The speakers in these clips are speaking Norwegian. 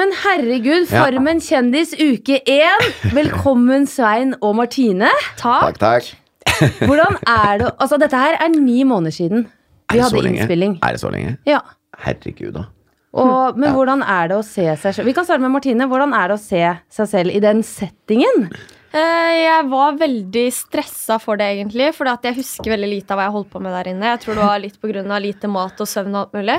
Men herregud, Ja. Farmen kjendis uke én. Velkommen, Svein og Martine. Takk, takk. Hvordan er det Altså, dette her er ni måneder siden vi hadde lenge? innspilling. Er det så lenge? Ja. Herregud, da. Og, men hvordan er det å se seg selv Vi kan starte med Martine. Hvordan er det å se seg selv i den settingen? Eh, Jeg var veldig stressa for det, egentlig. For jeg husker veldig lite av hva jeg holdt på med der inne. Jeg tror det var litt pga. lite mat og søvn og alt mulig.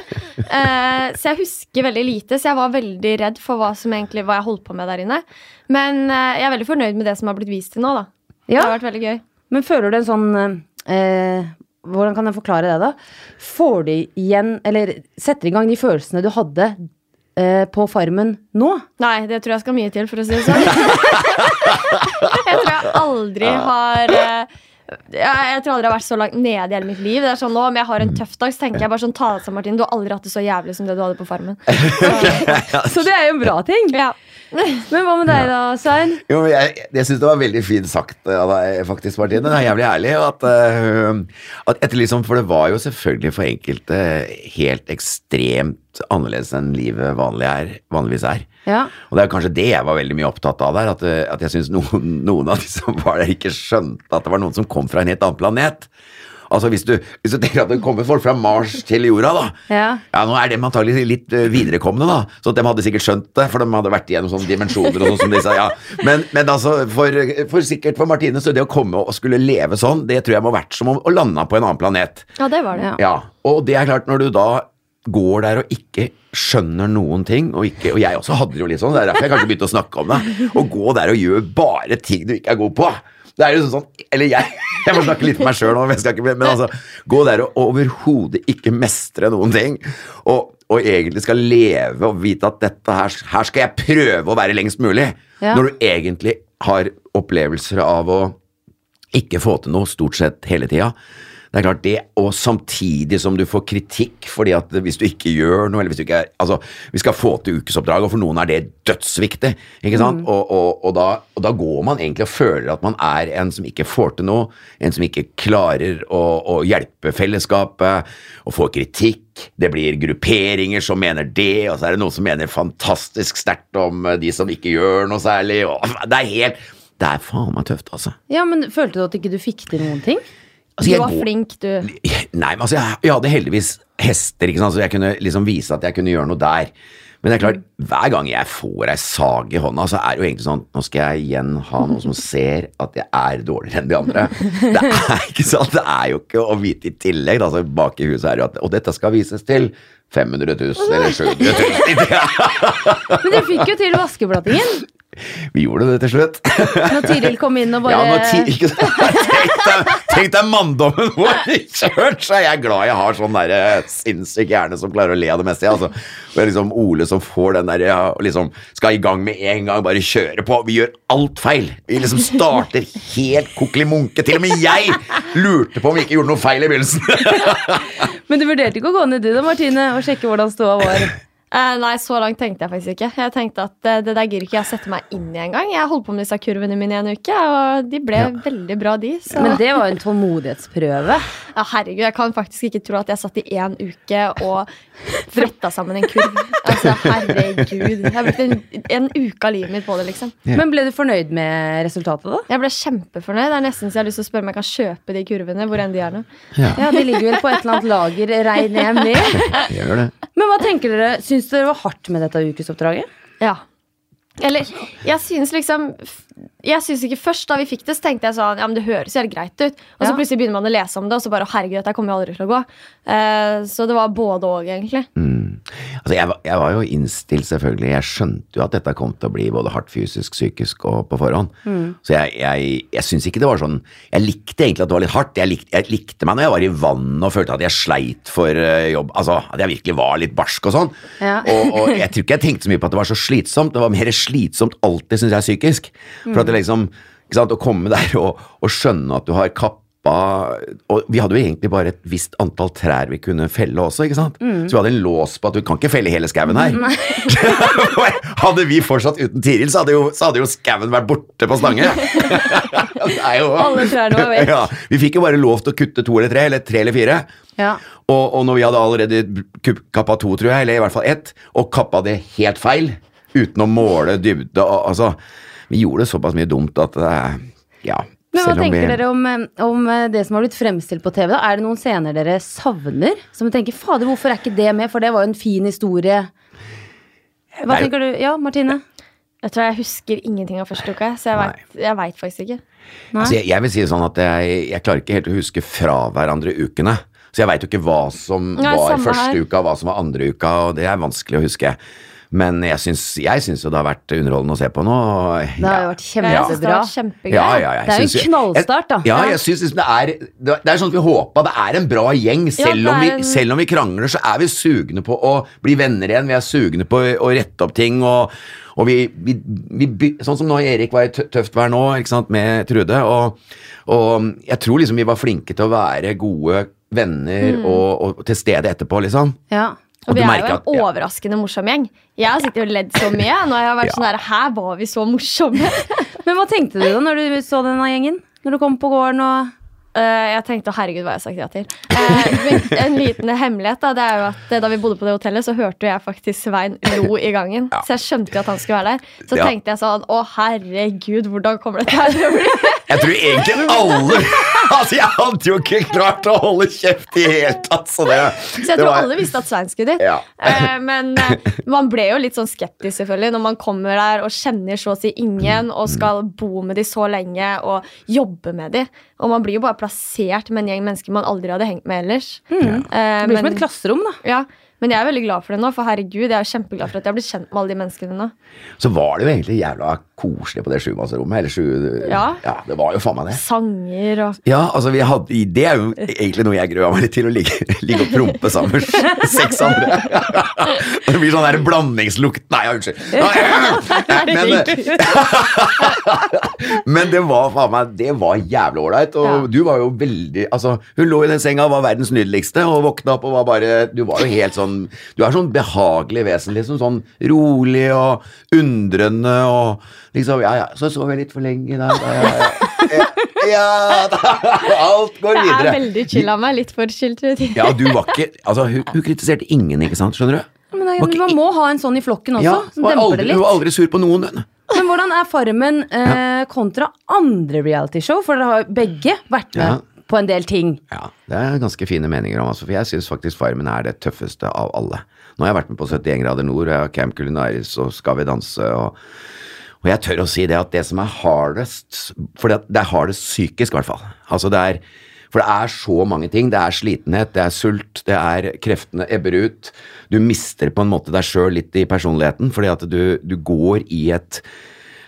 Eh, Så jeg husker veldig lite, så jeg var veldig redd for hva som egentlig hva jeg holdt på med der inne. Men eh, jeg er veldig fornøyd med det som har blitt vist til nå, da. Det har vært veldig gøy. Men føler du en sånn eh, Hvordan kan jeg forklare det, da? Får du igjen Eller setter i gang de følelsene du hadde eh, på Farmen nå? Nei, det tror jeg skal mye til, for å si det sånn. jeg tror jeg aldri har eh, jeg, jeg tror aldri jeg har vært så langt nede i hele mitt liv. Det er sånn nå, Om jeg har en tøff dag, så tenker jeg bare sånn Ta deg sammen, Martin. Du har aldri hatt det så jævlig som det du hadde på Farmen. Så det er jo en bra ting. Ja. Men hva med deg da, Svein? Jo, jeg, jeg syns det var veldig fint sagt av deg, faktisk, Martine. Det er jævlig ærlig. At, uh, at etter liksom, for det var jo selvfølgelig for enkelte helt ekstremt annerledes enn livet vanlig er, vanligvis er. Ja. Og det er kanskje det jeg var veldig mye opptatt av der. At, eh, at jeg syns noen, noen av de som var der, ikke skjønte at det var noen som kom fra en helt annen planet. Altså Hvis du, hvis du tenker at det kommer folk fra Mars til jorda, da. Ja. ja Nå er de antagelig litt eh, viderekomne, da. Så de hadde sikkert skjønt det, for de hadde vært igjennom sånne dimensjoner og sånn som de sa. Ja. Men, men altså, for, for sikkert for Martine, så det å komme og skulle leve sånn, det tror jeg må ha vært som om å lande på en annen planet. ja, det var det. Ja. Ja, og det er klart når du da går der og ikke skjønner noen ting, og, ikke, og jeg også hadde det jo litt sånn, det er derfor jeg kanskje begynte å snakke om det, å gå der og gjøre bare ting du ikke er god på. Det er liksom sånn, eller jeg, jeg må snakke litt for meg sjøl nå, men, altså, gå der og overhodet ikke mestre noen ting, og, og egentlig skal leve og vite at dette her, her skal jeg prøve å være lengst mulig, Ja. når du egentlig har opplevelser av å ikke få til noe stort sett hele tida. Det er klart det, og samtidig som du får kritikk fordi at hvis du ikke gjør noe, eller hvis du ikke er Altså, vi skal få til ukesoppdrag, og for noen er det dødsviktig, ikke sant? Og, og, og, da, og da går man egentlig og føler at man er en som ikke får til noe, en som ikke klarer å, å hjelpe fellesskapet, og får kritikk. Det blir grupperinger som mener det, og så er det noen som mener fantastisk sterkt om de som ikke gjør noe særlig, og det er helt Det er faen meg tøft, altså. ja, men følte du at ikke du fikk til noen ting? Altså, Du var går- flink, du. Nei, men altså, jeg, jeg hadde heldigvis hester, ikke sant, så jeg kunne liksom vise at jeg kunne gjøre noe der. Men det er klart, hver gang jeg får ei sag i hånda, så er det jo egentlig sånn Nå skal jeg igjen ha noen som ser at jeg er dårligere enn de andre. Det er ikke sant, det er jo ikke å vite i tillegg, Altså, bak i huset er jo at Og dette skal vises til 500 000 eller 700 000. Men du fikk jo til vaskeblattingen. Vi gjorde det til slutt. Når Tiril kom inn og bare Ja, ti? Tenk deg, manndommen vår i kjørt, så er jeg glad jeg har sånn der eh, sinnssyk hjerne som klarer å le av det meste. Altså, det er liksom Ole som får den der, og liksom skal i gang med en gang, bare kjøre på. Vi gjør alt feil. Vi liksom starter helt kokkelimunke. Til og med jeg lurte på om vi ikke gjorde noe feil i begynnelsen. Men du vurderte ikke å gå ned du da, Martine, og sjekke hvordan ståa var? Eh, nei, så langt tenkte jeg faktisk ikke. Jeg tenkte at eh, Det der gidder ikke jeg sette meg inn i engang. Jeg holdt på med disse kurvene mine i en uke, og de ble veldig bra, de. Så. Men det var jo en tålmodighetsprøve. Ja, herregud, jeg kan faktisk ikke tro at jeg satt i én uke og fletta sammen en kurv. Altså, herregud. Jeg har brukt en, en uke av livet mitt på det, liksom. Men ble du fornøyd med resultatet, da? Jeg ble kjempefornøyd. Det er nesten så jeg har lyst til å spørre om jeg kan kjøpe de kurvene. hvor enn de er nå. Ja, De ligger vel på et eller annet lager, regner jeg med. Gjør det. Men hva tenker dere? Syns dere det var hardt med dette ukesoppdraget? Ja. Eller, jeg synes liksom Jeg synes ikke Først da vi fikk det, så tenkte jeg sånn Ja, men det høres helt greit ut. Og så Ja. plutselig begynner man å lese om det, og så bare herregud, dette kommer jo aldri til å gå. Uh, så det var både og, egentlig. Mm. Altså, jeg, var- jeg var jo innstilt, selvfølgelig. Jeg skjønte jo at dette kom til å bli både hardt fysisk, psykisk og på forhånd. Så jeg, jeg, jeg syns ikke det var sånn Jeg likte egentlig at det var litt hardt. Jeg likte, jeg likte meg når jeg var i vann og følte at jeg sleit for uh, jobb. Altså, at jeg virkelig var litt barsk og sånn. Ja. Og, og jeg tror ikke jeg tenkte så mye på at det var så slitsomt. Det var mer slitsomt alltid, syns jeg, psykisk. For at det liksom Å komme der og, og skjønne at du har kappa Og vi hadde jo egentlig bare et visst antall trær vi kunne felle også, ikke sant? Så vi hadde en lås på at du kan ikke felle hele skauen her. hadde vi fortsatt uten Tiril, så hadde jo, så hadde jo skauen vært borte på Stange. Jo- Alle trærne var vekk. Ja, vi fikk jo bare lov til å kutte to eller tre, eller tre eller fire. Ja. Og, og når vi hadde allerede kappa to, tror jeg, eller i hvert fall ett, og kappa det helt feil, uten å måle dybde. Altså, vi gjorde såpass mye dumt at det er Ja. Men hva vi- tenker dere om, eh, om eh, det som har blitt fremstilt på TV? da? Er det noen scener dere savner? Som dere tenker, fader, hvorfor er ikke det med? For det var jo en fin historie. Hva er tenker du? Ja, Martine? Jeg tror jeg husker ingenting av første uka, så jeg veit vet, faktisk ikke. Nei? Altså, jeg, jeg vil si det sånn at jeg, jeg klarer ikke helt å huske fra hverandre ukene. Så jeg veit jo ikke hva som Nei, var første her. uka, hva som var andre uka, og det er vanskelig å huske. Men jeg syns, jeg syns jo det har vært underholdende å se på nå. Ja. Det har jo vært kjempebra. Ja, ja, jeg Det er jo en knallstart, da. Ja, Ja. jeg synes liksom det er Det er sånn at vi håpa. Det er en bra gjeng. Selv, det om vi, selv om vi krangler, så er vi sugne på å bli venner igjen. Vi er sugne på å, å rette opp ting. Og, og vi, vi, vi Sånn som nå Erik var i tøft vær nå, ikke sant, med Trude. Og, og jeg tror liksom vi var flinke til å være gode venner Mm. og, og til stede etterpå, liksom. Ja. Og og vi er jo jo at- en ja. overraskende morsom gjeng. Jeg har sittet og ledd så mye. Jeg har vært Ja. sånn her, Her var vi så morsomme. Men hva tenkte du da når du så denne gjengen? Når du kom på gården og uh, jeg tenkte herregud, hva har jeg sagt ja til? Uh, en liten hemmelighet da, det er jo at eh, da vi bodde på det hotellet, så hørte jeg faktisk Svein lo i gangen. Så jeg skjønte jo at han skulle være der. Så Ja. tenkte jeg sånn Å, herregud, hvordan kommer dette her til å bli? Jeg tror egentlig alle Altså, jeg hadde jo ikke klart å holde kjeft i hele tatt, så det Så jeg tror alle visste at Svein skulle dit. Ja. Eh, men eh, man ble jo litt sånn skeptisk selvfølgelig når man kommer der og kjenner så å si ingen og skal bo med de så lenge og jobbe med de. Og man blir jo bare plassert med en gjeng mennesker man aldri hadde hengt med ellers. Eh, Det blir som et klasserom, da. Ja, men jeg er veldig glad for det nå, for herregud, jeg er kjempeglad for at jeg har blitt kjent med alle de menneskene nå. Så var det jo egentlig jævla koselig på det sjumannsrommet. Eller sju Ja. det var jo faen meg det. Sanger og Ja, altså vi hadde Det er jo egentlig noe jeg grua meg litt til, å ligge, ligge og prompe sammen med seks andre. Det blir sånn der blandingslukt Nei, ja, unnskyld. Men, men det var faen meg Det var jævlig ålreit. Og Ja. du var jo veldig Altså, hun lå i den senga og var verdens nydeligste, og våkna opp og var bare Du var jo helt sånn Du er sånn behagelig vesen, liksom. Sånn rolig og undrende og liksom Ja, ja, så sov jeg litt for lenge der. da, Ja, ja, ja da, alt går Jeg er veldig chill av meg, litt for chill. Ja, du var ikke Altså, hun, hun kritiserte ingen, ikke sant? Skjønner du? Men da, Var ikke man må ha en sånn i flokken også, Ja, som var demper aldri, det hun litt. var aldri sur på noen. Men hvordan er Farmen eh, kontra andre realityshow? For dere har begge vært med Ja. på en del ting. Ja, det er ganske fine meninger om, altså, for jeg syns faktisk Farmen er det tøffeste av alle. Nå har jeg vært med på 71 grader nord, og jeg har Camp Culinaris og Skal vi danse og og jeg tør å si det at det som er hardest For det, er hardest psykisk, i hvert fall. Altså det er, for det er så mange ting. Det er slitenhet, det er sult, det er kreftene ebber ut. Du mister på en måte deg sjøl litt i personligheten, fordi at du, du går i et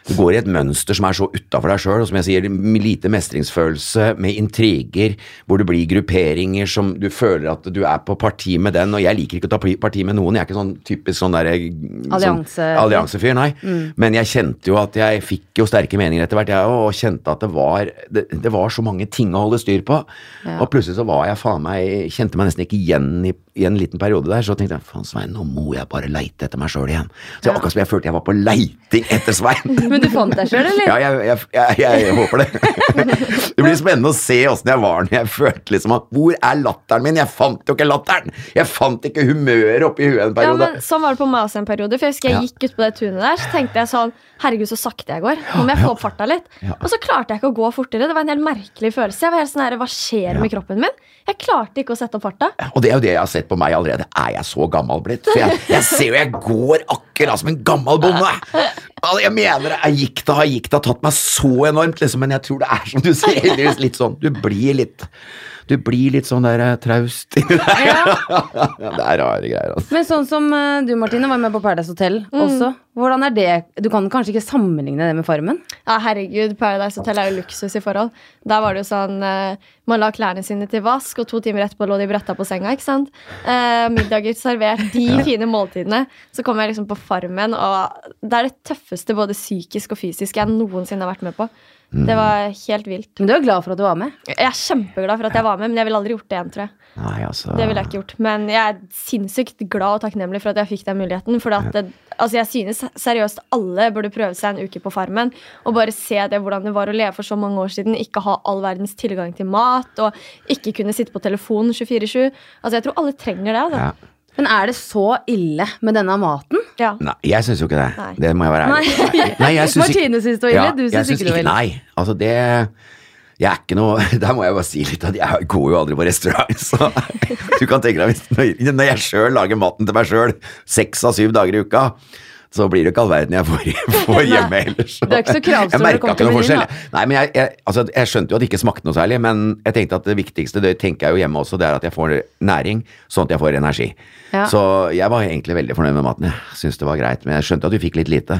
du går i et mønster som er så utafor deg sjøl, og som jeg sier, lite mestringsfølelse, med intriger, hvor det blir grupperinger som du føler at du er på parti med den, og jeg liker ikke å ta parti med noen, jeg er ikke sånn typisk sånn derre Allianse- sånn, alliansefyr, nei. Men jeg kjente jo at jeg fikk jo sterke meninger etter hvert, jeg òg, og kjente at det var, det, det var så mange ting å holde styr på. Og plutselig så var jeg faen meg Kjente meg nesten ikke igjen i, i en liten periode der, så tenkte jeg faen, Svein, nå må jeg bare leite etter meg sjøl igjen. Så jeg, akkurat som jeg følte jeg var på leiting etter Svein. Men du fant deg sjøl, eller? Ja, jeg, jeg, jeg, håper det. Det blir spennende å se åssen jeg var når jeg følte liksom at Hvor er latteren min? Jeg fant jo ikke latteren! Jeg fant ikke humøret oppi huet en Ja, men Sånn var det på meg også en periode. For jeg husker jeg gikk ut på det tunet der, så tenkte jeg sånn Herregud, så sakte jeg går. Nå må jeg få opp farta litt. Og så klarte jeg ikke å gå fortere. Det var en helt merkelig følelse. Jeg var helt sånn her, Hva skjer med kroppen min? Jeg klarte ikke å sette opp farta. Og det er jo det jeg har sett på meg allerede. Er jeg så gammel blitt? For jeg, jeg ser jo jeg går akkurat som en gammel bonde. Altså, jeg mener det. er Gikta har gikta tatt meg så enormt, liksom, men jeg tror det er som du sier, heldigvis litt sånn. Du blir litt Du blir litt sånn der eh, traust inni der. Ja, det er rare greier, altså. Men sånn som eh, du, Martine, var med på Paradise Hotel også. Hvordan er det? Du kan kanskje ikke sammenligne det med Farmen? Ja, herregud, Paradise Hotel er jo luksus i forhold. Der var det jo sånn eh, Man la klærne sine til vask, og to timer etterpå lå de bretta på senga. ikke sant? Eh, middager servert, de fine måltidene. Så kom jeg liksom på Farmen, og det er det tøffeste både psykisk og fysisk jeg noensinne har vært med på. Det var helt vilt. Men du er glad for at du var med? Jeg er kjempeglad for at jeg var med, men jeg ville aldri gjort det igjen, tror jeg. Nei, altså Det ville jeg ikke gjort. Men jeg er sinnssykt glad og takknemlig for at jeg fikk den muligheten. For at det, altså jeg synes seriøst alle burde prøve seg en uke på Farmen. Og bare se det hvordan det var å leve for så mange år siden. Ikke ha all verdens tilgang til mat. Og ikke kunne sitte på telefonen 24-7. Altså Jeg tror alle trenger det. Altså. Ja. Men er det så ille med denne maten? Ja. Nei, jeg syns jo ikke det. Nei. Det må jeg være ærlig. Ikke- Martine syns det var ille, Ja, du syns ikke det var ille. Nei, altså det jeg er ikke noe Der må jeg bare si litt at jeg går jo aldri på restaurant, så du kan tenke deg hvis når jeg sjøl lager maten til meg sjøl seks av syv dager i uka, så blir det ikke all verden jeg får, får hjemme ellers. Det er ikke så kravstor Jeg merka ikke noe forskjell. da. Nei, men jeg, jeg, altså, jeg skjønte jo at det ikke smakte noe særlig, men jeg tenkte at det viktigste, det tenker jeg jo hjemme også, det er at jeg får næring, sånn at jeg får energi. Ja. Så jeg var egentlig veldig fornøyd med maten. Jeg syntes det var greit, men jeg skjønte at du fikk litt lite.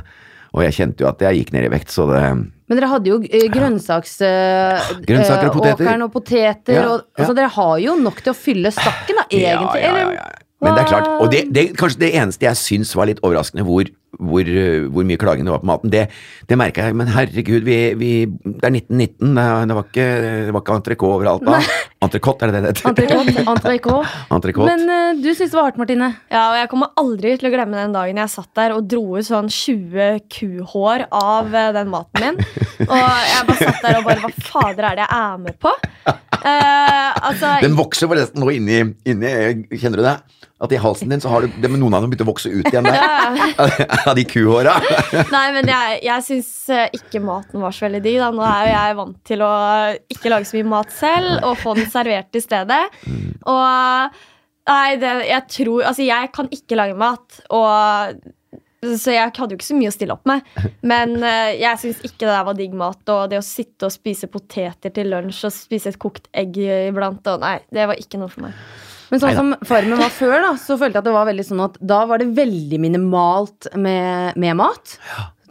Og jeg kjente jo at jeg gikk ned i vekt, så det Men dere hadde jo grønnsaksåkeren grønnsaks... eh, og eh, poteter. Åkeren og poteter. Ja, og. Så dere har jo nok til å fylle stakken, da, egentlig. Ja, ja, ja, ja. Men det er klart, og det, det kanskje det eneste jeg syns var litt overraskende, hvor, hvor, uh, hvor mye klaging det var på maten, det, det merka jeg. Men herregud, vi, vi, det er 1919, det, det var ikke, det var ikke entrecôte overalt da. Entrecôte, er det det det heter? Entrecôte. Men uh, du syns det var hardt, Martine. Ja, og jeg kommer aldri til å glemme den dagen jeg satt der og dro ut sånn 20 kuhår av uh, den maten min. Og jeg bare satt der og bare Hva fader er det jeg er med på? Uh, altså, Den vokser forresten nå inni, inni Kjenner du det? At i halsen din så har du det, men noen av dem begynt å vokse ut igjen der. Av de kuhåra. Nei, men jeg, jeg syns eh, ikke maten var så veldig digg. Da. Nå er jo jeg vant til å ikke lage så mye mat selv og få den servert i stedet. Og nei, det, jeg tror Altså, jeg kan ikke lage mat, og så jeg hadde jo ikke så mye å stille opp med. Men eh, jeg syns ikke det der var digg mat. Og det å sitte og spise poteter til lunsj og spise et kokt egg iblant og Nei, det var ikke noe for meg. Men sånn Neida. som Farmen var før, da, så følte jeg at det var veldig sånn at da var det veldig minimalt med, med mat.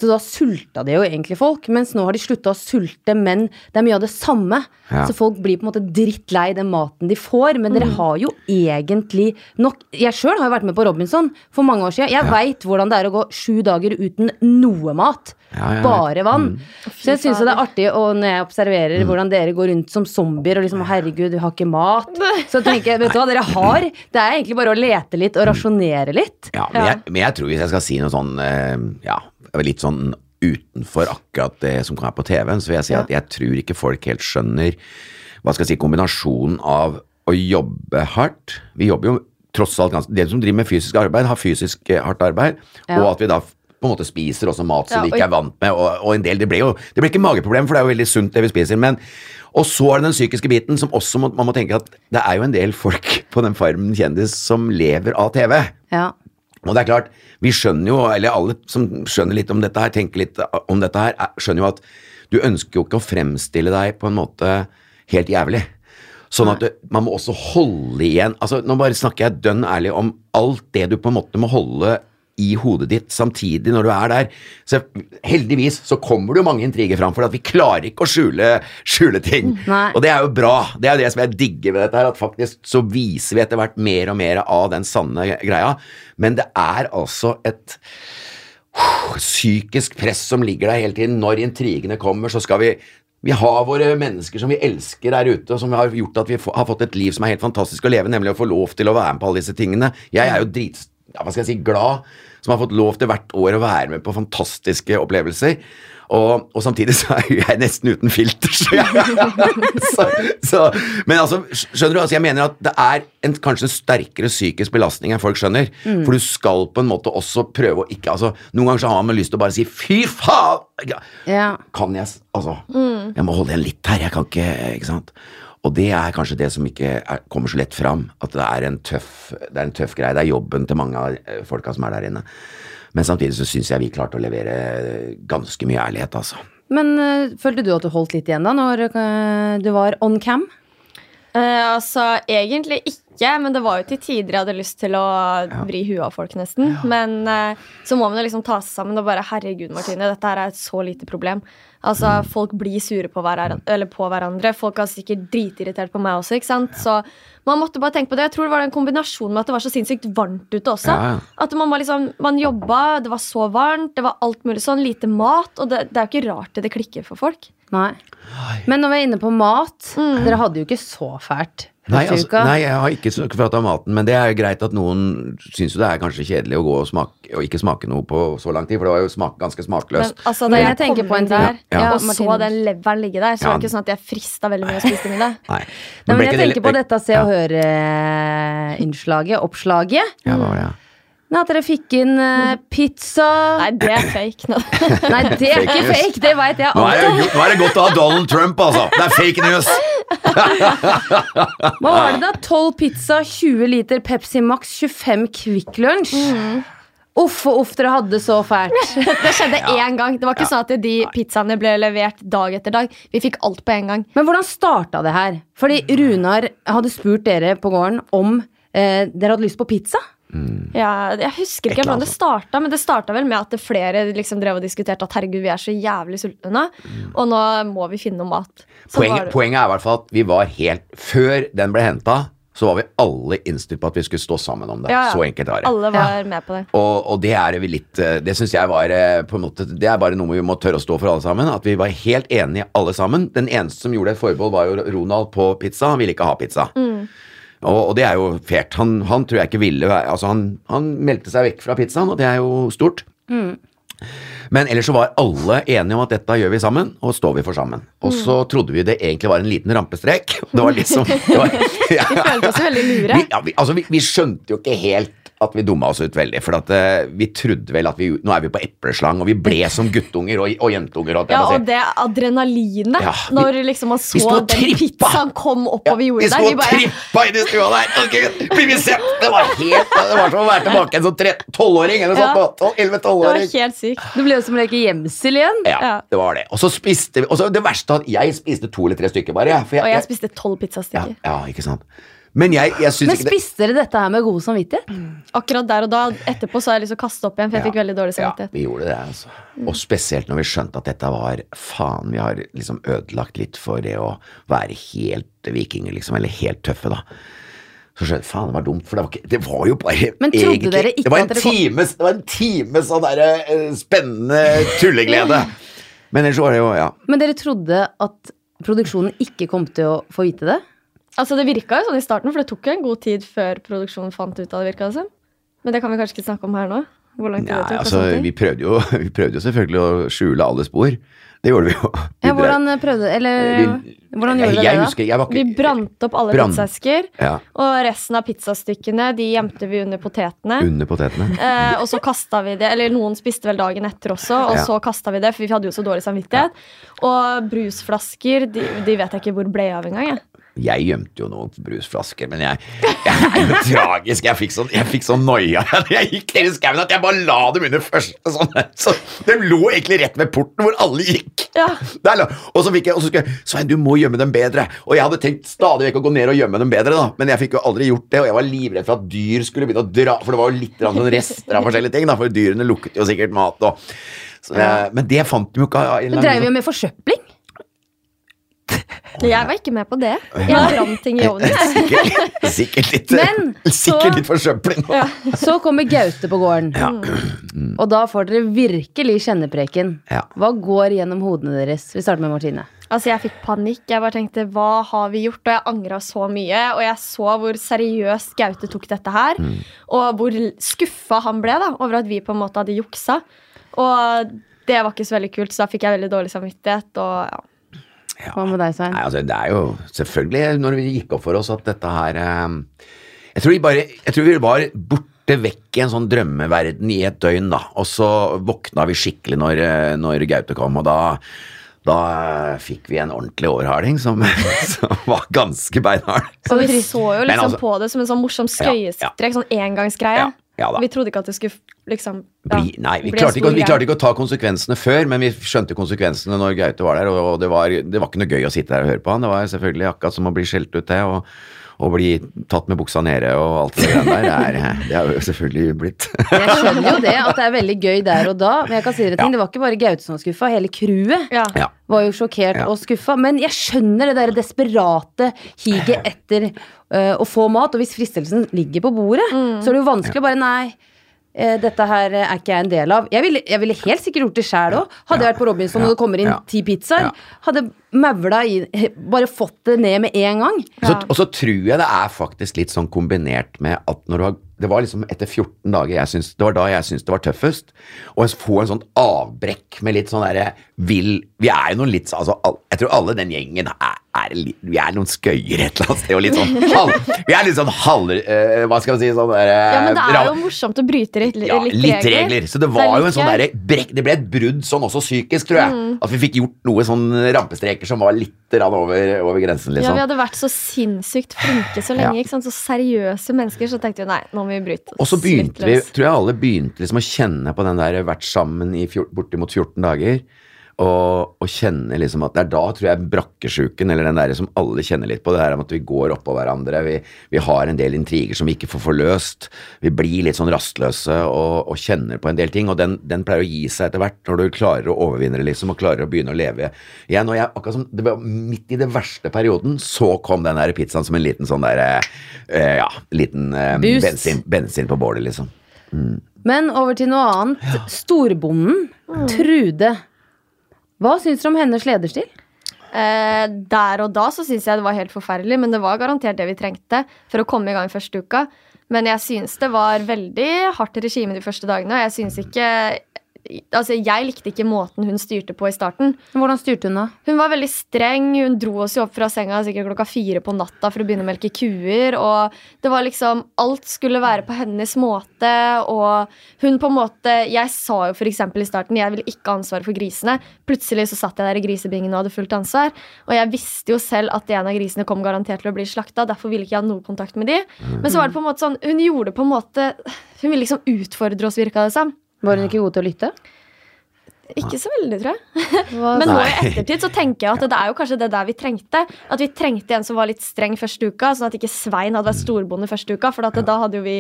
Så da sulta det jo egentlig folk, mens nå har de slutta å sulte, men det er mye av det samme. Ja. Så folk blir på en måte drittlei den maten de får, men dere har jo egentlig nok Jeg sjøl har jo vært med på Robinson for mange år siden. Jeg vet veit hvordan det er å gå sju dager uten noe mat. Ja, ja, ja. Bare vann. Mm. Så jeg syns jo det er artig og når jeg observerer hvordan dere går rundt som zombier og liksom Herregud, vi har ikke mat. Så tenker jeg, vet du hva dere har? Det er egentlig bare å lete litt og rasjonere litt. Ja, men, Jeg, men jeg tror hvis jeg skal si noe sånn eh, Ja, litt sånn utenfor akkurat det som kommer på TV-en, så vil jeg si at jeg tror ikke folk helt skjønner hva skal jeg si, kombinasjonen av å jobbe hardt Vi jobber jo tross alt ganske Dere som driver med fysisk arbeid, har fysisk eh, hardt arbeid, Ja. og at vi da på en måte spiser også mat som Ja, vi ikke er vant med, og, og en del Det ble jo det ble ikke mageproblem, for det er jo veldig sunt det vi spiser, men og så er det den psykiske biten som også må, man må tenke at det er jo en del folk på den Farmen kjendis som lever av TV. Ja. Og det er klart, vi skjønner jo, eller alle som skjønner litt om dette her, tenker litt om dette her, er- skjønner jo at du ønsker jo ikke å fremstille deg på en måte helt jævlig. Sånn at du, man må også holde igjen altså Nå bare snakker jeg dønn ærlig om alt det du på en måte må holde i hodet ditt samtidig når du er der. Så heldigvis så kommer det jo mange intriger fram, for at vi klarer ikke å skjule, skjule ting. Nei. Og det er jo bra. Det er jo det som jeg digger ved dette her, at faktisk så viser vi etter hvert mer og mer av den sanne greia. Men det er altså et uh, psykisk press som ligger der hele tiden. Når intrigene kommer, så skal vi vi har våre mennesker som vi elsker der ute, og som har gjort at vi har fått et liv som er helt fantastisk å leve, nemlig å få lov til å være med på alle disse tingene. Jeg er jo drit, ja, hva skal jeg si, glad som har fått lov til hvert år å være med på fantastiske opplevelser. Og, og samtidig så er jeg nesten uten filter, så jeg så, så, Men altså, skjønner du, altså jeg mener at det er en kanskje sterkere psykisk belastning enn folk skjønner. For du skal på en måte også prøve å ikke altså, Noen ganger så har man lyst til å bare si 'fy faen'! Ja. Kan jeg Altså, Altså, jeg må holde igjen litt her, jeg kan ikke Ikke sant? Og det er kanskje det som ikke er, kommer så lett fram. At det er tøff, det er en tøff greie. Det er jobben til mange av eh, folka som er der inne. Men samtidig så syns jeg vi klarte å levere ganske mye ærlighet, altså. Men eh, følte du at du holdt litt igjen da, når eh, du var on cam? Eh, altså, egentlig ikke, men det var jo til tider jeg hadde lyst til å vri huet av folk, nesten. Men uh, så må man jo liksom ta seg sammen og bare Herregud, Martine, dette her er et så lite problem. Altså, Folk blir sure på, eller på hverandre. Folk er sikkert dritirritert på meg også. ikke sant? Så man måtte bare tenke på det. Jeg tror det var en kombinasjon med at det var så sinnssykt varmt ute også. Ja, ja. At man, var liksom, man jobba, det var så varmt, det var alt mulig sånn, lite mat. Og det, det er jo ikke rart det klikker for folk. Nei. Men når vi er inne på mat Dere hadde jo ikke så fælt Nei, altså, nei, jeg har ikke snakket prata om maten, men det er jo greit at noen syns jo det er kanskje kjedelig å gå og, smake, og ikke smake noe på så lang tid, for det var jo smak, ganske Men altså, da jeg tenker på en ting. der Ja. og så den leveren ligge der, så Ja. var det ikke sånn at jeg frista veldig mye å spise middag. Nei. Nei, men jeg tenker på dette Se og Høre-innslaget, oppslaget. Ja, hva var det? ja? Nei, At dere fikk inn uh, pizza Nei, det er fake. nå. Nei, det er Fake ikke news. fake, det veit jeg Nå er, alt det, om. nå er det godt å ha Donald Trump, altså! Det er fake news! Hva var det da? 12 pizza, 20 liter Pepsi Max, 25 Kvikk Lunsj. Uff og uff, dere hadde det så fælt. Det skjedde én gang. Det var ikke sånn at de pizzaene ble levert dag etter dag. Vi fikk alt på en gang. Men hvordan starta det her? Fordi Runar hadde spurt dere på gården om eh, dere hadde lyst på pizza. Ja, jeg husker ikke hvordan det starta, men det starta vel med at flere liksom drev og diskuterte at herregud, vi er så jævlig sultne nå, og nå må vi finne noe mat. Så Poenget, det- poenget er i hvert fall at vi var helt Før den ble henta, så var vi alle innstilt på at vi skulle stå sammen om det. Ja, ja. Så enkelt var det. Alle var med på det. Og, og det er vi litt eh, Det syns jeg var eh, på en måte Det er bare noe vi må tørre å stå for alle sammen. At vi var helt enige alle sammen. Den eneste som gjorde et forbehold, var jo Ronald på pizza. Han ville ikke ha pizza. Og, og det er jo fælt. Han, han tror jeg ikke ville Altså, han, han meldte seg vekk fra pizzaen, og det er jo stort. Men ellers så var alle enige om at dette gjør vi sammen, og står vi for sammen. Og så trodde vi det egentlig var en liten rampestrek. Det var liksom det var, ja. Vi følte oss veldig lure. Vi, ja, vi, altså, vi, vi skjønte jo ikke helt at vi dumma oss ut veldig. For at, uh, vi trodde vel at vi Nå er vi på epleslang, og vi ble som guttunger og, og jentunger. Og, Ja, og det adrenalinet Ja, vi- når liksom man så den trippa. pizzaen kom oppover Ja, jordet vi sto og bare trippa inn i stua der! Okay, Blir vi sett? Det var helt Det var som å være tilbake en sånn tolvåring eller Ja. Det var helt sykt. Det ble jo som å leke gjemsel igjen. Ja, Ja. det var det. Og så spiste vi Og så det verste at jeg spiste to eller tre stykker bare. jeg, For Og jeg spiste tolv ja, ja, ikke sant. Men jeg, jeg syns Men ikke det spiste dere dette her med god samvittighet? Akkurat der og da. Etterpå så har jeg lyst til å kaste opp igjen, for jeg fikk veldig dårlig samvittighet. Ja, vi gjorde det, altså. Og spesielt når vi skjønte at dette var Faen, vi har liksom ødelagt litt for det å være helt vikinger, liksom. Eller helt tøffe, da. Så skjønte faen, det var dumt, for det var, ikke, det var jo bare Men trodde dere ikke det var at en time, Det var en time sånn derre eh, spennende tulleglede. Men ellers var det jo, ja. Men dere trodde at produksjonen ikke kom til å få vite det? Altså Det virka jo sånn i starten, for det tok jo en god tid før produksjonen fant ut av det. virket altså. Men det kan vi kanskje ikke snakke om her nå. Hvor langt det Nei, det tok. altså, vi prøvde, jo, vi prøvde jo selvfølgelig å skjule alle spor. Det gjorde vi jo. Vi Ja, hvordan prøvde Eller vi- hvordan gjorde dere det, da? husker, ikke Vi brant opp alle brand, pizzaesker, Ja, og resten av pizzastykkene de gjemte vi under potetene. under potetene. Eh, og så kasta vi det, eller noen spiste vel dagen etter også, og Ja. så kasta vi det, for vi hadde jo så dårlig samvittighet. Og brusflasker, de, de vet jeg ikke hvor ble av engang. jeg. Jeg gjemte jo noen brusflasker, men jeg, jeg er jo tragisk. Jeg fikk sånn, jeg fikk sånn noia jeg gikk ned i skauen at jeg bare la dem under første sånn. Så de lå egentlig rett ved porten hvor alle gikk. Ja. Der. Og så fikk jeg, og så skulle jeg Svein, du må gjemme dem bedre. Og jeg hadde tenkt stadig vekk å gå ned og gjemme dem bedre, da. Men jeg fikk jo aldri gjort det, og jeg var livredd for at dyr skulle begynne å dra, for det var jo litt sånn rester av forskjellige ting, da, for dyrene lukket jo sikkert mat og så, Men det fant de jo ikke drev vi med forsøpling? Jeg var ikke med på det. Jeg brant ting i ovnen. Sikkert, sikkert litt Men, Sikkert så- litt forsøpling. Ja. Så kommer Gaute på gården, Ja. og da får dere virkelig kjennepreken. Ja. Hva går gjennom hodene deres? Vi starter med Martine. Altså, jeg fikk panikk. Jeg bare tenkte, hva har vi gjort? Og jeg angra så mye. Og jeg så hvor seriøst Gaute tok dette her. Og hvor skuffa han ble da, over at vi på en måte hadde juksa. Og det var ikke så veldig kult, så da fikk jeg veldig dårlig samvittighet. Og ja. Hva med deg, Svein? Nei, altså, det er jo selvfølgelig når vi gikk opp for oss at dette her eh, Jeg tror vi bare Jeg tror vi var borte vekk i en sånn drømmeverden i et døgn, da. Og så våkna vi skikkelig når, eh, når Gaute kom, og da da eh, fikk vi en ordentlig overhaling som, som var ganske beinhard. Så vi så jo liksom altså- på det som en sånn morsom skøyestrekk, sånn engangsgreie. Ja, ja vi trodde ikke at det skulle liksom ja, Bli, nei, vi klarte, ikke, vi klarte ikke å ta konsekvensene før, men vi skjønte konsekvensene når Gaute var der, og det var, det var ikke noe gøy å sitte der og høre på han. Det var selvfølgelig akkurat som å bli skjelt ut, det, og, og bli tatt med buksa nede og alt det der. Det er, det har jo selvfølgelig blitt. Jeg skjønner jo det, at det er veldig gøy der og da, men jeg kan si dere ting, Ja. det var ikke bare Gaute som var skuffa, hele crewet Ja. Var jo sjokkert Ja. og skuffa. Men jeg skjønner det der desperate higet etter uh, å få mat, og hvis fristelsen ligger på bordet, så er det jo vanskelig å bare nei. Eh, dette her er ikke jeg en del av. Jeg ville, jeg ville helt sikkert gjort det sjæl òg. Hadde jeg vært på Robinson Ja. og det kommer inn Ja. ti pizzaer, Ja. hadde maula i Bare fått det ned med en gang. Så, og så tror jeg det er faktisk litt sånn kombinert med at når du har Det var liksom etter 14 dager jeg syns, Det var da jeg syntes det var tøffest. Å få en sånn avbrekk med litt sånn derre vill Vi er jo noen litt altså, Jeg tror alle den gjengen er, er litt Vi er noen skøyer et eller annet sted, og litt sånn halv Vi er litt sånn halv... Uh, hva skal vi si sånn derre Ja, men det er jo morsomt å bryte litt, ja, litt regler. Så det var jo en sånn derre Det ble et brudd sånn også psykisk, tror jeg. Mm. At vi fikk gjort noe sånn rampestreker som var litt over, over grensen, Ja, liksom. Vi hadde vært så sinnssykt flinke så lenge. Ja. Så seriøse mennesker. Så tenkte vi nei, nå må vi bryte Og så begynte vi, tror jeg alle begynte liksom å kjenne på den der vært sammen i fjort, bortimot 14 dager. Og, og kjenne liksom at det er da, tror jeg, brakkesjuken, eller den der som alle kjenner litt på, det her om at vi går oppå hverandre, vi, vi har en del intriger som vi ikke får forløst, vi blir litt sånn rastløse og, og kjenner på en del ting, og den, den pleier å gi seg etter hvert når du klarer å overvinne det, liksom, og klarer å begynne å leve igjen. Og jeg, akkurat som, det var midt i det verste perioden, så kom den der pizzaen som en liten sånn der, eh, ja, liten eh, bensin, bensin på bålet, liksom. Men over til noe annet. Storbonden, Trude. Hva syns dere om hennes lederstil? Eh, der og da så syns jeg det var helt forferdelig, men det var garantert det vi trengte for å komme i gang første uka. Men jeg syns det var veldig hardt regime de første dagene, og jeg syns ikke Altså, jeg likte ikke måten hun styrte på i starten. Hvordan styrte hun da? Hun var veldig streng. Hun dro oss jo opp fra senga sikkert klokka fire på natta for å begynne å melke kuer. Og det var liksom Alt skulle være på hennes måte. Og hun på en måte Jeg sa jo f.eks. i starten jeg ville ikke ha ansvaret for grisene. Plutselig så satt jeg der i grisebingen og hadde fullt ansvar. Og jeg visste jo selv at en av grisene kom garantert til å bli slakta. Derfor ville ikke jeg ha noe kontakt med de. Men så var det på en måte sånn Hun gjorde det på en måte Hun ville liksom utfordre oss, virka det som. Var hun ikke god til å lytte? Ikke så veldig, tror jeg. Men nå i ettertid så tenker jeg at det er jo kanskje det der vi trengte. At vi trengte en som var litt streng første uka, sånn at ikke Svein hadde vært storbonde første uka. For at da hadde jo vi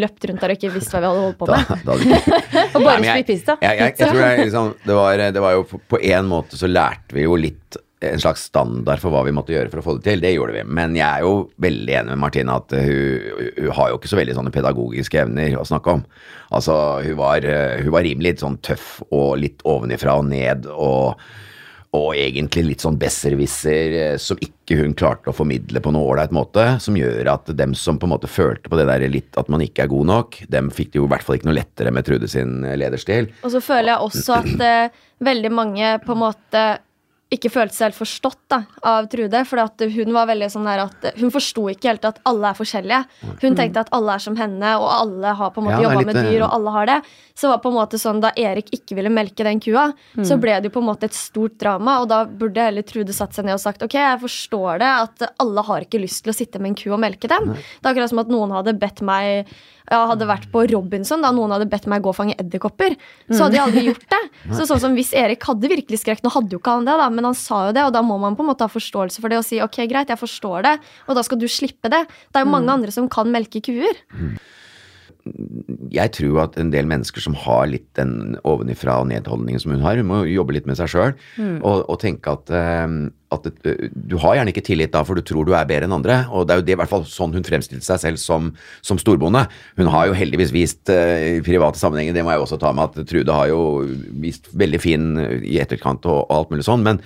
løpt rundt der og ikke visst hva vi hadde holdt på med. da hadde Og bare jeg- spist pizza. Jeg, jeg, jeg tror det, er liksom, det, var, det var jo på, på en måte så lærte vi jo litt en slags standard for hva vi måtte gjøre for å få det til. Det gjorde vi. Men jeg er jo veldig enig med Martine at hun, hun har jo ikke så veldig sånne pedagogiske evner å snakke om. Altså, hun var, eh, hun var rimelig sånn tøff og litt ovenifra og ned og og egentlig litt sånn besserwisser eh, som ikke hun klarte å formidle på noe ålreit måte, som gjør at dem som på en måte følte på det der litt at man ikke er god nok, dem fikk det jo i hvert fall ikke noe lettere med Trude sin eh, lederstil. Og så føler jeg også at eh, veldig mange på en måte ikke følte seg helt forstått da, av Trude. For hun var veldig sånn der at hun forsto ikke helt at alle er forskjellige. Hun tenkte at alle er som henne, og alle har på en måte Ja, jobba med dyr, og alle har det. Så var på en måte sånn da Erik ikke ville melke den kua, så ble det jo på en måte et stort drama. Og da burde heller Trude satt seg ned og sagt ok, jeg forstår det, at alle har ikke lyst til å sitte med en ku og melke den. Det er akkurat som at noen hadde bedt meg ja, hadde vært på Robinson, da noen hadde bedt meg gå og fange edderkopper, så hadde jeg aldri gjort det. Så sånn som Hvis Erik hadde virkelig skrekk Nå hadde jo ikke han det, da, men han sa jo det, og da må man på en måte ha forståelse for det og si ok, greit, jeg forstår det, og da skal du slippe det. Det er jo mange andre som kan melke kuer. Jeg tror at en del mennesker som har litt den ovenifra og ned-holdningen som hun har, hun må jobbe litt med seg sjøl og, og tenke at, eh, at du har gjerne ikke tillit da, for du tror du er bedre enn andre. Og det er jo det, i hvert fall sånn hun fremstilte seg selv som, som storbonde. Hun har jo heldigvis vist eh, i private sammenhenger, det må jeg også ta med, at Trude har jo vist veldig fin eh, i etterkant og, og alt mulig sånn. men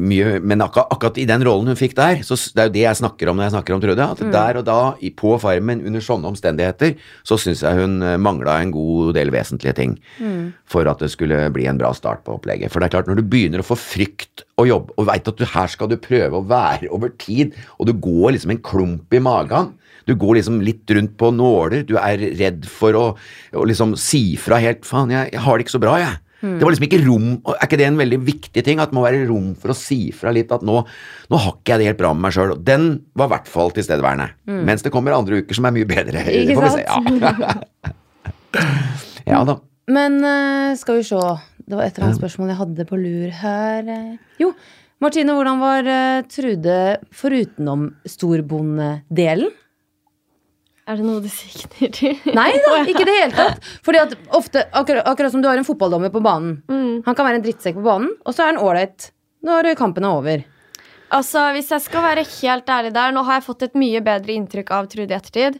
mye, men akkurat, akkurat i den rollen hun fikk der, så det er jo det jeg snakker om når jeg snakker om Trude. At der og da, på Farmen, under sånne omstendigheter, så syns jeg hun eh, mangla en god del vesentlige ting for at det skulle bli en bra start på opplegget. For det er klart, når du begynner å få frykt og jobb, og veit at du, her skal du prøve å være over tid, og du går liksom en klump i magen du går liksom litt rundt på nåler, du er redd for å, å liksom si fra helt Faen, jeg, jeg har det ikke så bra, jeg. Det var liksom ikke rom og Er ikke det en veldig viktig ting? At det må være rom for å si fra litt at nå, nå har ikke jeg det helt bra med meg sjøl. Den var i hvert fall tilstedeværende. Mens det kommer andre uker som er mye bedre. Ikke se. Ja. ja da. Men eh, skal vi se Det var et eller annet spørsmål jeg hadde på lur her. Jo, Martine, hvordan var eh, Trude forutenom storbondedelen? Er det noe du sikter til? Nei da, ikke i det hele tatt. Fordi at ofte, akkurat, akkurat som du har en fotballdommer på banen. Han kan være en drittsekk på banen, og så er han ålreit når kampen er over. Altså, Hvis jeg skal være helt ærlig der, nå har jeg fått et mye bedre inntrykk av Trude i ettertid.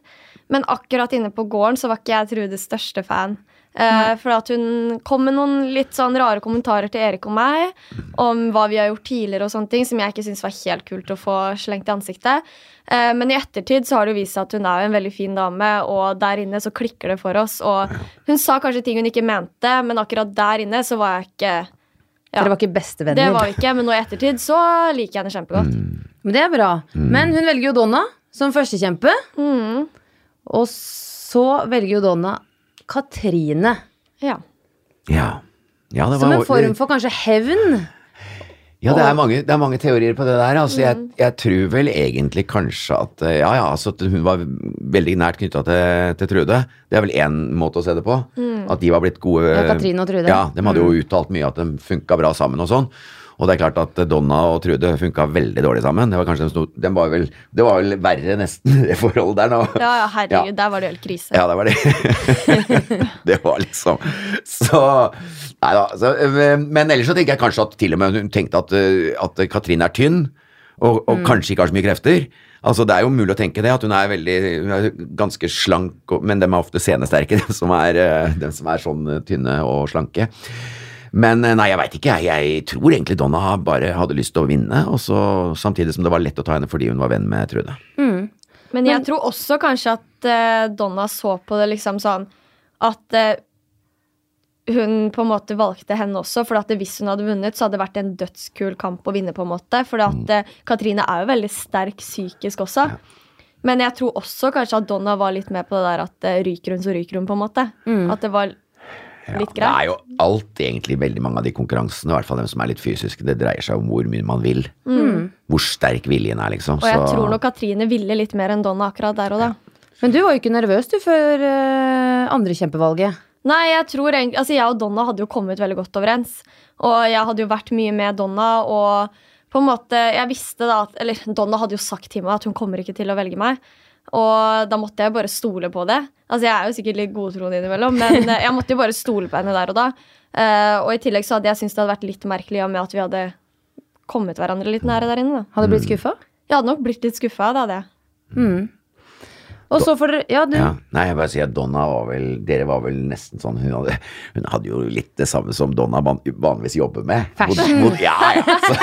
Men akkurat inne på gården så var ikke jeg Trudes største fan. Eh, for at hun kom med noen litt sånn rare kommentarer til Erik og meg om hva vi har gjort tidligere og sånne ting, som jeg ikke syntes var helt kult å få slengt i ansiktet. Uh, men i ettertid så har det jo vist seg at hun er jo en veldig fin dame, og der inne så klikker det for oss. Og hun sa kanskje ting hun ikke mente, men akkurat der inne så var jeg ikke ja, Dere var ikke bestevenner. Det var vi ikke, men nå i ettertid så liker jeg henne kjempegodt. Men det er bra. Men hun velger jo Donna som førstekjempe. Mm. Og så velger jo Donna Katrine. Ja. Ja. ja det Som en form for kanskje hevn. Ja, det er, mange, det er mange teorier på det der. Altså, jeg, jeg tror vel egentlig kanskje at eh, Ja, ja, altså at hun var veldig nært knytta til, til Trude. Det er vel én måte å se det på. At de var blitt gode Ja, Katrine og Trude. Ja, de hadde jo uttalt mye at de funka bra sammen og sånn. Og det er klart at Donna og Trude funka veldig dårlig sammen. Det var kanskje en stor, den var vel, det var vel verre nesten, det forholdet der nå. ja, ja, herregud, Ja. der var det helt krise. Ja, det var det. det var liksom Så Nei da. Så, øh, men ellers så tenker jeg kanskje at til og med hun tenkte at, øh, at Katrin er tynn, og, og kanskje ikke har så mye krefter. Altså Det er jo mulig å tenke det, at hun er veldig hun er ganske slank, men de er ofte senesterke, de som er, øh, dem som er sånn tynne og slanke. Men øh, nei, jeg veit ikke. Jeg, jeg tror egentlig Donna bare hadde lyst til å vinne, og så samtidig som det var lett å ta henne fordi hun var venn med Trude. Men jeg tror også kanskje at uh, Donna så på det liksom sånn at uh, hun på en måte valgte henne også, for at hvis hun hadde vunnet, så hadde det vært en dødskul kamp å vinne. på en måte For at eh, Katrine er jo veldig sterk psykisk også. Men jeg tror også kanskje at Donna var litt med på det der at eh, ryker hun, så ryker hun. på en måte At det var Ja, litt det er jo alt egentlig veldig mange av de konkurransene, i hvert fall dem som er litt fysiske, det dreier seg om hvor mye man vil. Hvor sterk viljen er, liksom. Og jeg Så- tror nok Katrine ville litt mer enn Donna akkurat der og da. Men du var jo ikke nervøs du før uh, andrekjempevalget. Nei, jeg tror egentlig Altså, jeg og Donna hadde jo kommet veldig godt overens. Og jeg hadde jo vært mye med Donna, og på en måte Jeg visste da at Eller Donna hadde jo sagt til meg at hun kommer ikke til å velge meg. Og da måtte jeg bare stole på det. Altså, jeg er jo sikkert litt godtroende innimellom, men eh, jeg måtte jo bare stole på henne der og da. Uh, og i tillegg så hadde jeg syntes det hadde vært litt merkelig ja, med at vi hadde kommet hverandre litt nære der inne. da. Hadde du blitt skuffa? Jeg hadde nok blitt litt skuffa, det hadde jeg. Og så får dere Ja, du. Ja, nei, jeg bare sier at Donna var vel Dere var vel nesten sånn Hun hadde, hun hadde jo litt det samme som Donna van- vanligvis jobber med. Fashion. Mod- mod- ja, ja. Så,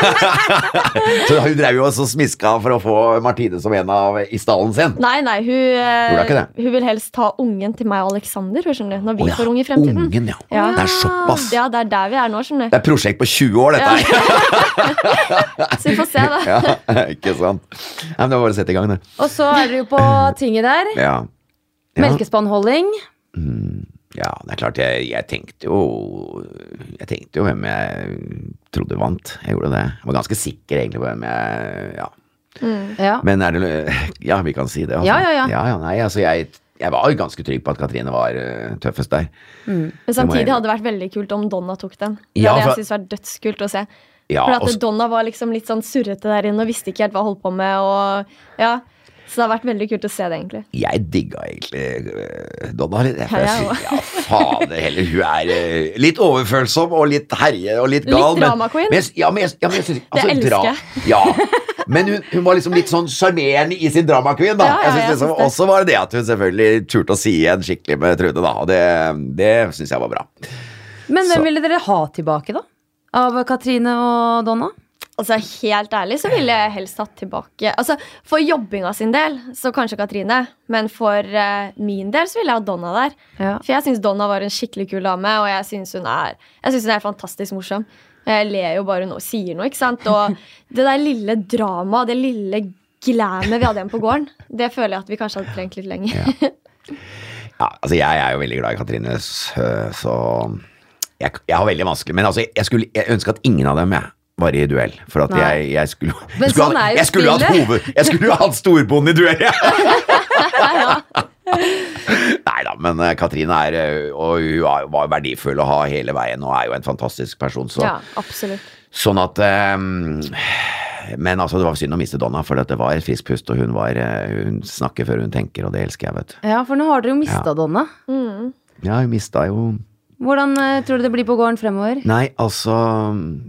så hun drev jo også smiska for å få Martine som en av i stallen sin. Nei, nei, hun, eh, hun vil helst ta ungen til meg og Alexander skjønner du, når vi oh, ja, får unge i fremtiden. Ungen, ja. Ja. Det er såpass. Ja, det er der vi er nå, skjønner Det er prosjekt på 20 år, dette her. Så vi får se, da. Ja, ikke sant. Nei, men det var bare å sette i gang, det. Og så er dere jo på tinget der. Ja. Ja. Melkespannholding. Ja, det er klart, jeg, jeg tenkte jo Jeg tenkte jo hvem jeg trodde vant. Jeg gjorde det. Jeg var ganske sikker egentlig på hvem jeg Ja. Ja. Men er det Ja, vi kan si det. Altså. Ja, ja, ja. ja, ja nei, altså, jeg, jeg var jo ganske trygg på at Katrine var uh, tøffest der. Men samtidig jeg- hadde det vært veldig kult om Donna tok den. Det Ja, hadde for- jeg syntes vært dødskult å se. Ja, For at og Donna var liksom litt sånn surrete der inne og visste ikke helt hva hun holdt på med. Og, ja. Så det har vært veldig kult å se det, egentlig. jeg digga egentlig eh, Donna jeg jeg synes, ja, fader heller. Hun er eh, litt overfølsom og litt herje og litt gal. Litt drama queen. Men, ja, men jeg, ja, men jeg synes, altså, elsker dra- jeg. Ja. Men hun, hun var liksom litt sånn sjarmerende i sin drama queen, da. Ja, ja, jeg synes jeg liksom, det. Også var det det at hun selvfølgelig turte å si igjen skikkelig med Trude, da. Og det, det syns jeg var bra. Men hvem Så- ville dere ha tilbake, da? Av Katrine og Donna? Altså, Helt ærlig så ville jeg helst hatt tilbake Altså, For jobbinga sin del så kanskje Katrine, men for uh, min del så ville jeg ha Donna der. Ja. For jeg syns Donna var en skikkelig kul dame, og jeg syns hun hun er fantastisk morsom. Jeg ler jo bare hun sier noe, ikke sant? Og det der lille dramaet, det lille glammet vi hadde hjemme på gården, det føler jeg at vi kanskje hadde trengt litt lenger. Ja, altså Jeg er jo veldig glad i Katrine, så så jeg, jeg har veldig vanskelig Men altså, jeg, skulle, jeg ønsker at ingen av dem jeg, var i duell. For at jeg, jeg skulle Men skulle sånn ha- er jo jeg spillet. hoved, Jeg skulle jo hatt storbonden i duell! Nei da, men eh, Katrine er eh, Og hun er- var verdifull å ha hele veien og er jo en fantastisk person. Så, Ja, absolutt. Sånn at um, Men altså, det var synd å miste Donna, for det var et frisk pust, og hun, var, eh, hun snakker før hun tenker, og det elsker jeg, vet du. Ja, for nå har dere jo mista Ja. Donna. Ja, hun mista jo Hvordan eh, tror du det blir på gården fremover? Nei, altså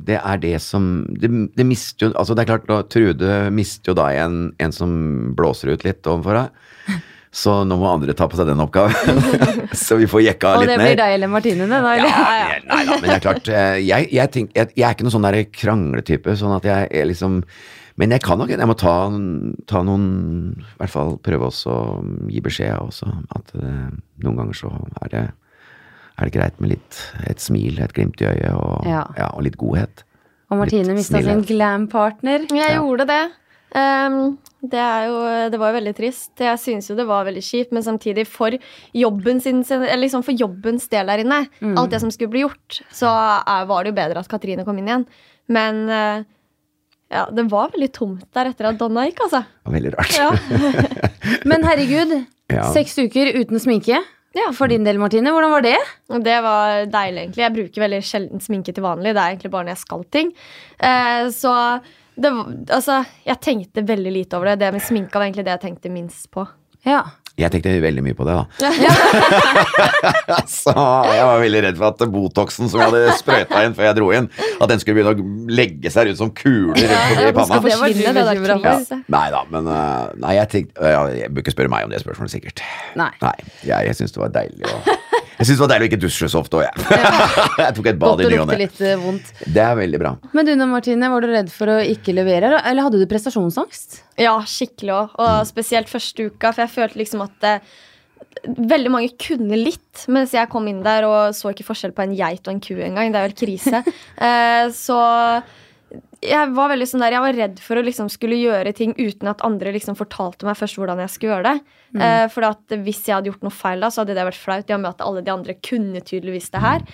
Det er det som Det, det mister jo Altså, det er klart, da, Trude mister jo da en, en som blåser ut litt overfor deg. Så nå må andre ta på seg den oppgaven. så vi får jekka Og det blir deg eller Martine, det da, eller? Ja, nei da, men det er klart eh, Jeg, jeg, tenk, jeg, jeg er ikke noen sånn krangletype, sånn at jeg er liksom Men jeg kan nok Jeg må ta, ta noen I hvert fall prøve også å gi beskjed også. At uh, noen ganger så er det, er det greit med litt et smil, et glimt i øyet og, Ja. ja, og litt godhet. Og Martine mista sin glam-partner. Jeg Ja. gjorde det. Um, det, er jo, det var jo veldig trist. Jeg synes jo det var veldig kjipt, men samtidig for jobben sin, eller liksom for jobbens del der inne, alt det som skulle bli gjort, så er, var det jo bedre at Katrine kom inn igjen. Men uh, ja, det var veldig tomt der etter at Donna gikk, altså. Veldig rart. Ja. Men herregud, Ja. seks uker uten sminke. Ja. For din del, Martine, hvordan var det? Det var deilig, egentlig. Jeg bruker veldig sjelden sminke til vanlig. Det er egentlig bare når jeg skal ting. Eh, så det, altså, jeg tenkte veldig lite over det. Det med sminka var egentlig det jeg tenkte minst på. Ja. Jeg tenkte veldig mye på det, da. Så jeg var veldig redd for at Botoxen som jeg hadde sprøyta inn før jeg dro inn, at den skulle begynne å legge seg rundt som kuler rundt forbi Den panna. Det var det der bekymret. Ja. Nei da, men øh, Nei, jeg tenkte Jeg bør ikke spørre meg om det spørsmålet, sikkert. Nei. Nei, jeg, jeg syns det var deilig å Jeg synes det var deilig å ikke dusje så ofte òg, jeg. jeg tok et bad Godt i ny og ne. eh, vondt. Det er veldig bra. Men du Martine, var du redd for å ikke levere, eller- eller hadde du prestasjonsangst? Ja, skikkelig òg. Og spesielt første uka, for jeg følte liksom at eh, Veldig mange kunne litt, mens jeg kom inn der og så ikke forskjell på en geit og en ku engang. Det er jo helt krise. Eh, så jeg var veldig sånn der, jeg var redd for å liksom skulle gjøre ting uten at andre liksom fortalte meg først hvordan jeg skulle gjøre det. Eh, for at hvis jeg hadde gjort noe feil, da, så hadde det vært flaut. I og med at alle de andre kunne tydeligvis det her.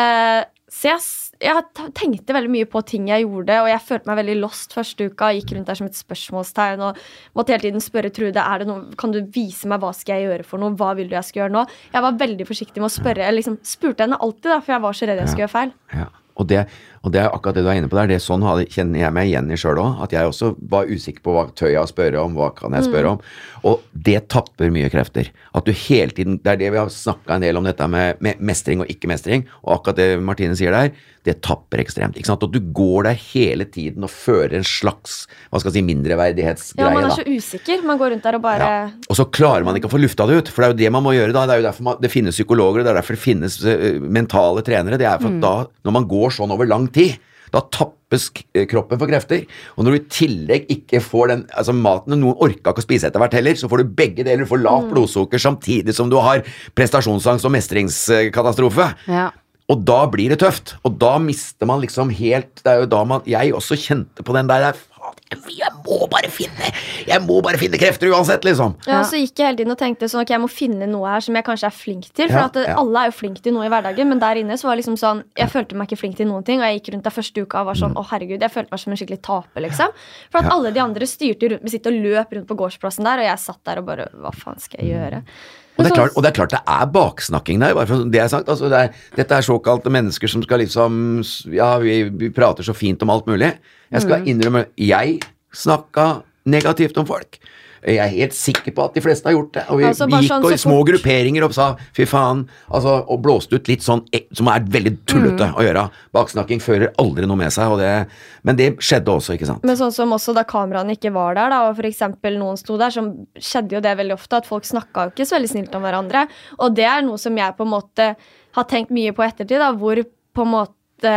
Eh, så jeg, jeg tenkte veldig mye på ting jeg gjorde, og jeg følte meg veldig lost første uka. Gikk rundt der som et spørsmålstegn og måtte hele tiden spørre Trude er det noe, kan du vise meg hva skal jeg gjøre for noe. Hva vil du jeg skal gjøre nå? Jeg var veldig forsiktig med å spørre. Jeg liksom spurte henne alltid, da, for jeg var så redd jeg skulle gjøre feil. Ja. Og det, og det er akkurat det du er inne på der. Det er sånn kjenner jeg meg igjen i sjøl òg. At jeg også var usikker på hva tør jeg å spørre om, hva kan jeg spørre om. Og det tapper mye krefter. At du hele tiden Det er det vi har snakka en del om dette med, med mestring og ikke-mestring. Og akkurat det Martine sier der, det tapper ekstremt. ikke sant? At du går der hele tiden og fører en slags hva skal jeg si, mindreverdighetsgreie. Ja, Man er da. så usikker. Man går rundt der og bare Ja. Og så klarer man ikke å få lufta det ut, for det er jo det man må gjøre da. Det er jo derfor man, det finnes psykologer, og det er derfor det finnes eh, mentale trenere. Det er for at da, når man går sånn over lang tid, da tappes eh, kroppen for krefter. Og når du i tillegg ikke får den altså maten Noen orka ikke å spise etter hvert heller, så får du begge deler. Du får lavt blodsukker samtidig som du har prestasjonsangst og mestringskatastrofe. Ja. Og da blir det tøft. Og da mister man liksom helt Det er jo da man Jeg også kjente på den der jeg- må bare finne Jeg må bare finne krefter uansett, liksom. Ja, så gikk jeg hele tiden og tenkte sånn, ok, jeg må finne noe her som jeg kanskje er flink til. For Ja, at det, ja. alle er jo flink til noe i hverdagen, men der inne så var det liksom sånn Jeg følte meg ikke flink til noen ting, og jeg gikk rundt der første uka og var sånn Å, herregud, jeg følte meg som en skikkelig taper, liksom. For at Mm. Ja. alle de andre styrte rundt med sitt og løp rundt på gårdsplassen der, og jeg satt der og bare Hva faen skal jeg gjøre? Og det, klart, og det er klart det er baksnakking der, bare for det er sagt. Altså det er, dette er såkalte mennesker som skal liksom Ja, vi, vi prater så fint om alt mulig. Jeg skal innrømme Jeg snakka negativt om folk. Jeg er helt sikker på at de fleste har gjort det. Og vi, Altså, vi gikk sånn og i små fort- grupperinger og sa fy faen, altså, og blåste ut litt sånn som er veldig tullete å gjøre. Baksnakking fører aldri noe med seg, og det, men det skjedde også, ikke sant. Men sånn som også da kameraene ikke var der, da, og eksempel noen sto der, så skjedde jo det veldig ofte, at folk snakka jo ikke så veldig snilt om hverandre. Og det er noe som jeg på en måte har tenkt mye på ettertid, da, hvor på en måte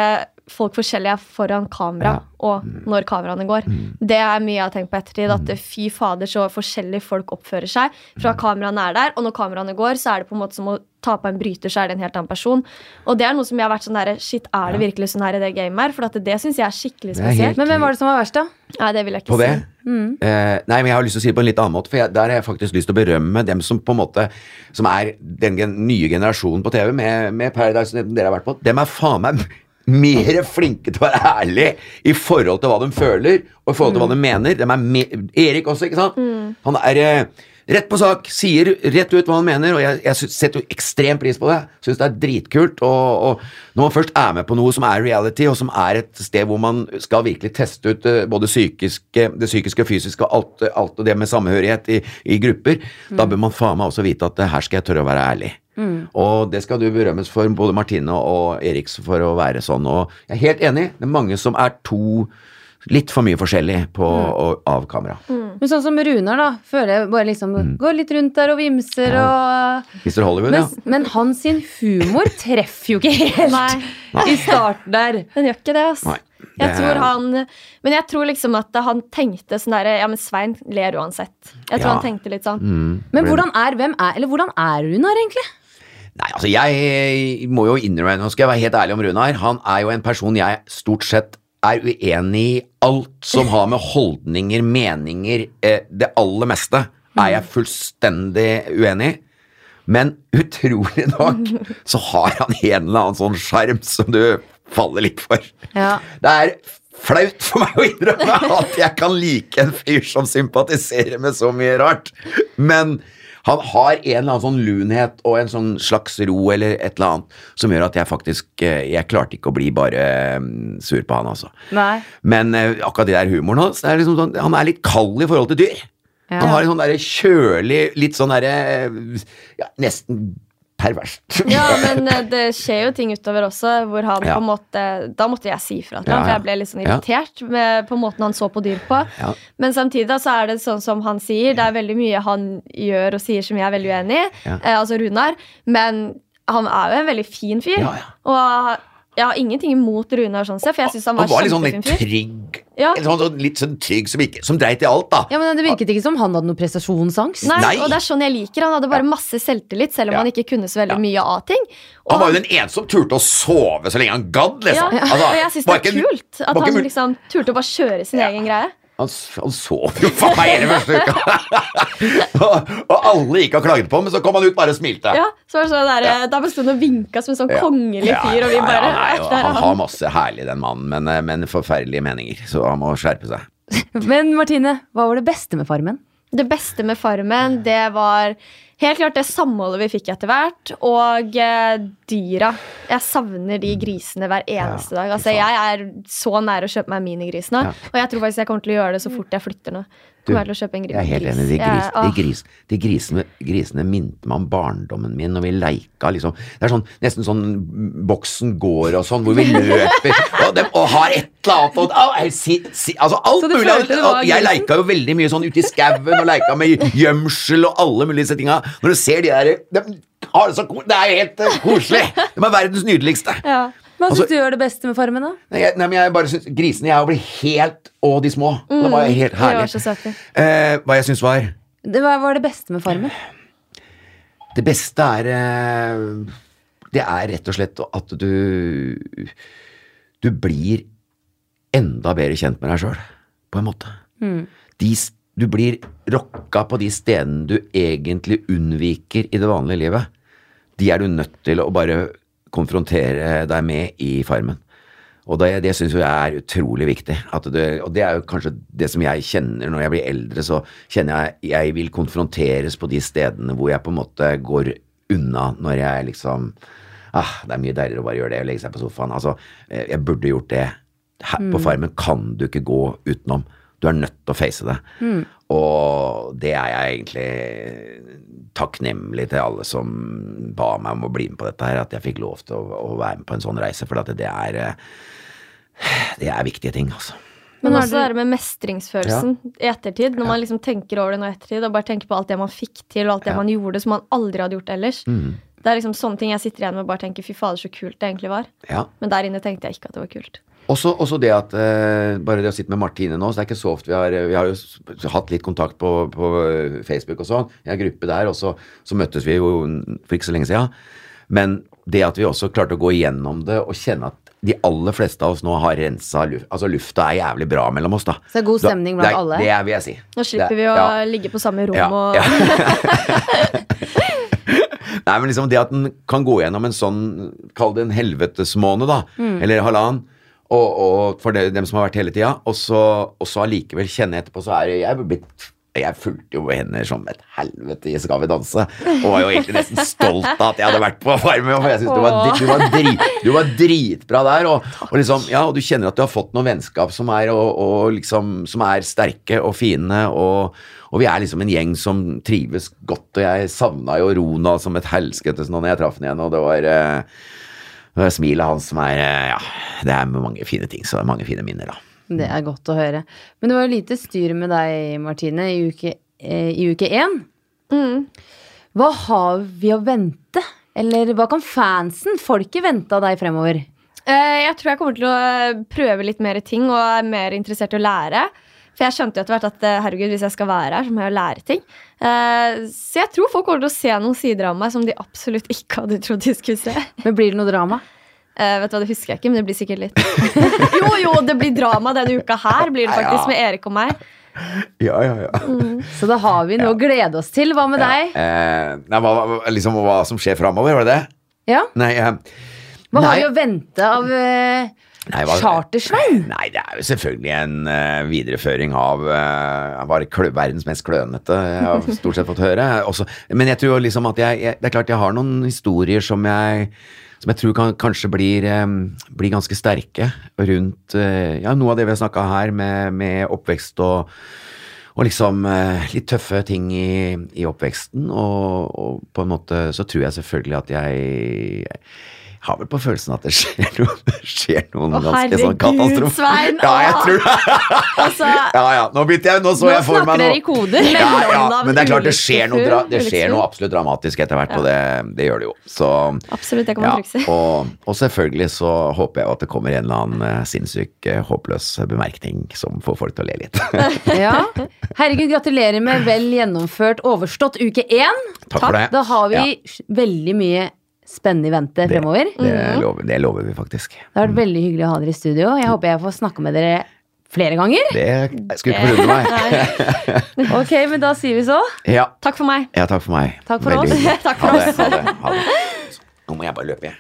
folk forskjellige er foran kamera Ja. og når kameraene går. Det er mye jeg har tenkt på ettertid, Mm. at fy fader så forskjellige folk oppfører seg fra kameraene er der, og når kameraene går, så er det på en måte som å ta på en bryter, så er det en helt annen person. Og det er noe som jeg har vært sånn der, shit, er det virkelig sånn her i det gamet her? For at det syns jeg er skikkelig spesielt. er. Men hvem var det som var verst, da? Nei, det vil jeg ikke på si. det. Uh, nei, men jeg har lyst til å si det på en litt annen måte, for jeg, der har jeg faktisk lyst til å berømme dem som på en måte Som er den gen nye generasjonen på TV, med, med Paradise, som dere har vært på. Dem er faen meg mer flinke til å være ærlige i forhold til hva de føler, og i forhold til hva de mener. De er me Erik også, ikke sant? Han er eh, rett på sak, sier rett ut hva han mener, og jeg, jeg setter jo ekstrem pris på det. Syns det er dritkult. Og, og når man først er med på noe som er reality, og som er et sted hvor man skal virkelig teste ut eh, både psykiske, det psykiske og fysiske og alt, alt og det med samhørighet i, i grupper, da bør man faen meg også vite at her skal jeg tørre å være ærlig. Og det skal du berømmes for, både Martine og Eriks, for å være sånn. Og jeg er helt enig, det er mange som er to Litt for mye forskjellig på og av kamera. Men sånn som Runar, da, føler jeg bare liksom går litt rundt der og vimser og Mr. Hollywood, men, ja. men hans humor treffer jo ikke helt Nei. i starten der. Den gjør ikke det, ass. Nei. Jeg Det- tror han Men jeg tror liksom at han tenkte sånn derre Ja, men Svein ler uansett. Jeg tror Ja. han tenkte litt sånn. Mm. Men hvordan er, hvem er, eller hvordan er Runar, egentlig? Nei, altså jeg må jo innrømme, nå skal jeg være helt ærlig om Runar. Han er jo en person jeg stort sett er uenig i alt som har med holdninger, meninger, eh, det aller meste er jeg fullstendig uenig i. Men utrolig nok så har han en eller annen sånn sjarm som du faller litt for. Ja. Det er flaut for meg å innrømme at jeg kan like en fyr som sympatiserer med så mye rart. Men han har en eller annen sånn lunhet og en sånn slags ro eller et eller annet som gjør at jeg faktisk eh, Jeg klarte ikke å bli bare mm, sur på han, altså. Nei. Men eh, akkurat det der humoren hans, er liksom sånn, han er litt kald i forhold til dyr. Ja. Han har en sånn derre kjølig, litt sånn derre ja, Nesten perverst. Ja, men eh, det skjer jo ting utover også, hvor han Ja. på en måte Da måtte jeg si fra til ham, for jeg ble litt sånn irritert med på måten han så på dyr på. Men samtidig da, så er det sånn som han sier, det er veldig mye han gjør og sier som jeg er veldig uenig i, eh, altså Runar, men han er jo en veldig fin fyr. Ja, ja. Og jeg har ingenting imot Runar sånn sett, for jeg syns han var, Han var litt sånn litt trygg. Ja. Sånn, sånn, litt sånn trygg som, ikke, som dreit i alt, da. Ja, men Det virket ikke som han hadde noe prestasjonsangst. Nei, Nei. og det er sånn jeg liker Han hadde bare masse selvtillit, selv om Ja. han ikke kunne så veldig Ja. mye av ting. Og Han var jo den eneste som turte å sove så lenge han gadd, ja, liksom. Altså, og jeg syns det er kult at han liksom turte å bare kjøre sin Ja. egen greie. Han, han sov jo faen meg hele første uka! og, og alle gikk og klagde på ham, men så kom han ut bare og smilte. Ja, så var det sånn der, Da sto han og vinka som en sånn Ja. kongelig fyr, og vi bare ja, nei, Han han. har masse herlig, den mannen, men, eh, men forferdelige meninger, så han må skjerpe seg. Men Martine, hva var det beste med Farmen? Det beste med Farmen, det var helt klart det samholdet vi fikk etter hvert, og eh, dyra. Jeg savner de grisene hver eneste dag. Altså, jeg er så nær å kjøpe meg minigrisene, Ja. og jeg tror faktisk jeg kommer til å gjøre det så fort jeg flytter nå. Kommer jeg til å kjøpe en gris. Jeg er helt enig. De, gris, de, gris, de grisene, grisene minte meg om barndommen min når vi leika. Liksom. Det er sånn, nesten sånn boksen går og sånn, hvor vi løper og, dem, og har et eller annet og, og, si, si, altså, Alt mulig. jeg leika jo veldig mye sånn ute i skauen og leika med gjemsel og alle mulige disse tinga. Når du ser de der de har det, så, ko- det er jo helt eh, koselig! De er verdens nydeligste. Ja. Hva Altså- du gjør det beste med Farmen, da? Nei, nei, men jeg bare synes, Grisene jeg blir helt Og de små. det var helt De var herlig. Eh, hva jeg syns var Det var, var det beste med Farmen? Det beste er eh, Det er rett og slett at du Du blir enda bedre kjent med deg sjøl, på en måte. De, s- du blir rocka på de stedene du egentlig unnviker i det vanlige livet. De er du nødt til å bare konfrontere deg med i Farmen. Og det, det syns jeg er utrolig viktig. Det, og det er jo kanskje det som jeg kjenner når jeg blir eldre, så kjenner jeg jeg vil konfronteres på de stedene hvor jeg på en måte går unna når jeg liksom ah, Det er mye deiligere å bare gjøre det og legge seg på sofaen. Altså, eh, jeg burde gjort det. Her på Farmen kan du ikke gå utenom. Du er nødt til å face det. Og det er jeg egentlig takknemlig til alle som ba meg om å bli med på dette her, at jeg fikk lov til å, å være med på en sånn reise, for at det er eh, det er viktige ting, altså. Men også det der med mestringsfølelsen i ettertid. Når man liksom tenker over det nå i ettertid, og bare tenker på alt det man fikk til, og alt det Ja. man gjorde som man aldri hadde gjort ellers. Mm. Det er liksom sånne ting jeg sitter igjen med og bare tenker fy fader, så kult det egentlig var. Ja. Men der inne tenkte jeg ikke at det var kult. Også, også det at eh, Bare det å sitte med Martine nå, så det er ikke så ofte vi har Vi har jo hatt litt kontakt på, på Facebook og sånn. Vi har gruppe der, og så, så møttes vi jo for ikke så lenge siden. Men det at vi også klarte å gå igjennom det og kjenne at de aller fleste av oss nå har rensa luft Altså lufta er jævlig bra mellom oss, da. Så det er god stemning blant alle? Det er, vil jeg si. Nå slipper Det- vi å ja. ligge på samme rom Ja, og ja. Nei, men liksom det at den kan gå gjennom en sånn, kall det en helvetesmåned, da, Mm. eller halvannen, og, og for det, dem som har vært hele tida, og så og så allikevel kjenne etterpå, så er jeg blitt jeg fulgte jo henne som et helvete i Skal vi danse, og var jo egentlig nesten stolt av at jeg hadde vært på Farmen. For jeg synes du, var, du, var drit, du var dritbra der, og, og liksom, ja, og du kjenner at du har fått noen vennskap som er, og, og liksom, som er sterke og fine, og, og vi er liksom en gjeng som trives godt, og jeg savna jo Rona som et helskete nå når jeg traff henne igjen, og det var eh, det var smilet hans som er eh, Ja, det er mange fine ting, så det er mange fine minner, da. Det er godt å høre. Men det var jo lite styr med deg, Martine, i uke, eh, i uke én. Mm. Hva har vi å vente? Eller hva kan fansen, folket, vente av deg fremover? Eh, jeg tror jeg kommer til å prøve litt mer ting og er mer interessert i å lære. For jeg skjønte jo etter hvert at eh, herregud, hvis jeg skal være her, så må jeg jo lære ting. Eh, så jeg tror folk kommer til å se noen sider av meg som de absolutt ikke hadde trodd de skulle se. Men blir det noe drama? Uh, vet du hva, Det husker jeg ikke, men det blir sikkert litt. jo, jo, det blir drama denne uka her, blir det faktisk, med Erik og meg. Ja, ja, ja. Så da har vi noe å glede oss til. Hva med deg? Eh, nei, hva, hva- liksom, hva som skjer framover, var det det? Ja? Nei, eh, Hva nei, har vi å vente av eh, nei, var, Chartersvein? Nei, det er jo selvfølgelig en uh, videreføring av uh, var klø, verdens mest klønete, jeg har stort sett fått høre. Også, men jeg tror liksom at jeg, jeg Det er klart jeg har noen historier som jeg som jeg tror kan, kanskje blir, um, blir ganske sterke rundt uh, ja, noe av det vi har snakka her, med, med oppvekst og og liksom uh, litt tøffe ting i, i oppveksten, og, og på en måte så tror jeg selvfølgelig at jeg, jeg har vel på følelsen at det skjer, noe, det skjer noen Å, ganske sånn katastrofe. Svein, Ja, jeg tror det. Altså, Ja, ja, nå begynte jeg, nå så Nå jeg for meg noe. koder. Ja, ja, men det er klart det skjer noe, dra, det skjer noe absolutt dramatisk etter hvert, og det, det gjør det jo. Så absolutt, det kan man ja, og, og selvfølgelig så håper jeg at det kommer en eller annen eh, sinnssyk, eh, håpløs bemerkning som får folk til å le litt. Ja. Herregud, gratulerer med vel gjennomført overstått uke én. Takk det. Da har vi veldig mye spennende i vente fremover. Det, Mhm. lover, det lover vi faktisk. Det har vært veldig hyggelig å ha dere i studio. Jeg håper jeg får snakke med dere flere ganger. Det skulle ikke forundre meg. Ok, men da sier vi så. Ja, Takk for meg. ja, takk for meg. Takk for Veldig oss. hyggelig. Takk for ha det, oss. Ha det, ha det. Nå må jeg bare løpe, jeg.